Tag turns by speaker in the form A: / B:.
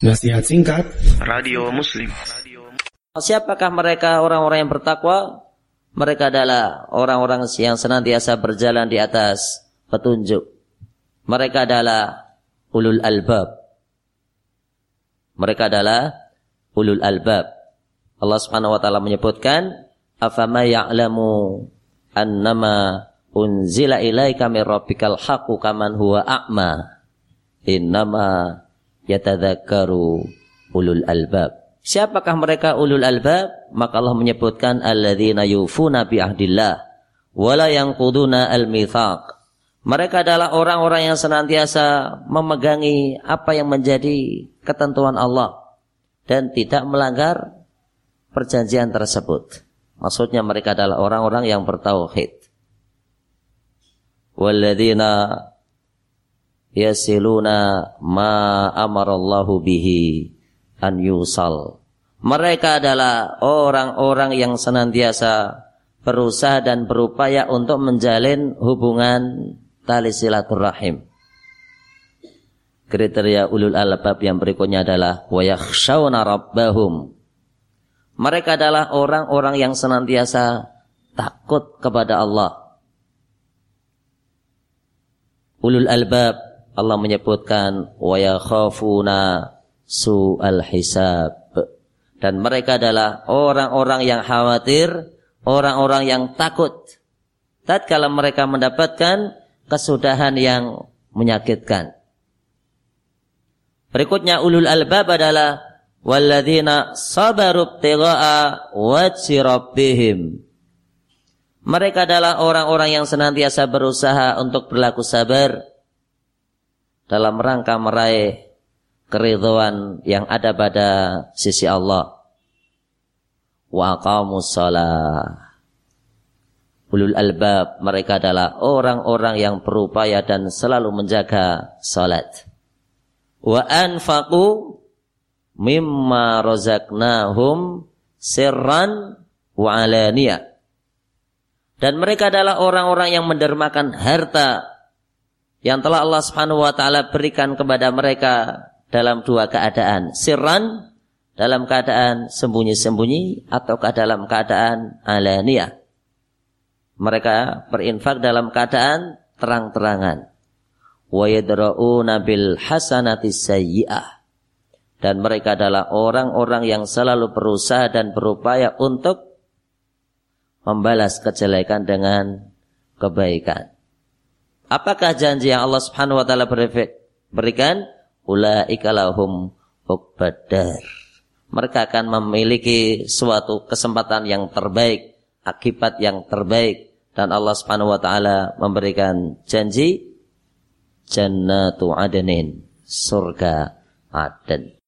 A: Nasihat singkat
B: Radio Muslim.
C: Siapakah mereka orang-orang yang bertakwa? Mereka adalah orang-orang yang senantiasa berjalan di atas petunjuk. Mereka adalah ulul albab. Mereka adalah ulul albab. Allah Subhanahu wa taala menyebutkan, "Afama ya'lamu annama unzila ilaika min rabbikal haqqu kaman huwa a'ma." Innama yatadzakkaru ulul albab. Siapakah mereka ulul albab? Maka Allah menyebutkan alladzina yufuna bi ahdillah wala yanquduna al-mitsaq. Mereka adalah orang-orang yang senantiasa memegangi apa yang menjadi ketentuan Allah dan tidak melanggar perjanjian tersebut. Maksudnya mereka adalah orang-orang yang bertauhid. Walladzina yasiluna ma amarallahu bihi an yusal. Mereka adalah orang-orang yang senantiasa berusaha dan berupaya untuk menjalin hubungan tali silaturahim. Kriteria ulul albab yang berikutnya adalah wa yakhshawna rabbahum. Mereka adalah orang-orang yang senantiasa takut kepada Allah. Ulul albab Allah menyebutkan wa yakhafuna su'al hisab dan mereka adalah orang-orang yang khawatir, orang-orang yang takut tatkala mereka mendapatkan kesudahan yang menyakitkan. Berikutnya ulul albab adalah walladzina sabaru ibtigha'a wajhi rabbihim. Mereka adalah orang-orang yang senantiasa berusaha untuk berlaku sabar dalam rangka meraih keridhaan yang ada pada sisi Allah. Wa. Ulul albab mereka adalah orang-orang yang berupaya dan selalu menjaga salat. Wa anfaqu mimma razaqnahum sirran wa alaniyah. Dan mereka adalah orang-orang yang mendermakan harta yang telah Allah Subhanahu wa taala berikan kepada mereka dalam dua keadaan, sirran dalam keadaan sembunyi-sembunyi ataukah dalam keadaan alaniyah. Mereka berinfak dalam keadaan terang-terangan. Wa yadra'una bil hasanati sayyi'ah. Dan mereka adalah orang-orang yang selalu berusaha dan berupaya untuk membalas kejelekan dengan kebaikan. Apakah janji yang Allah Subhanahu wa taala berikan? Ulaika lahum uqbadar. Mereka akan memiliki suatu kesempatan yang terbaik, akibat yang terbaik dan Allah Subhanahu wa taala memberikan janji jannatu adnin, surga Aden.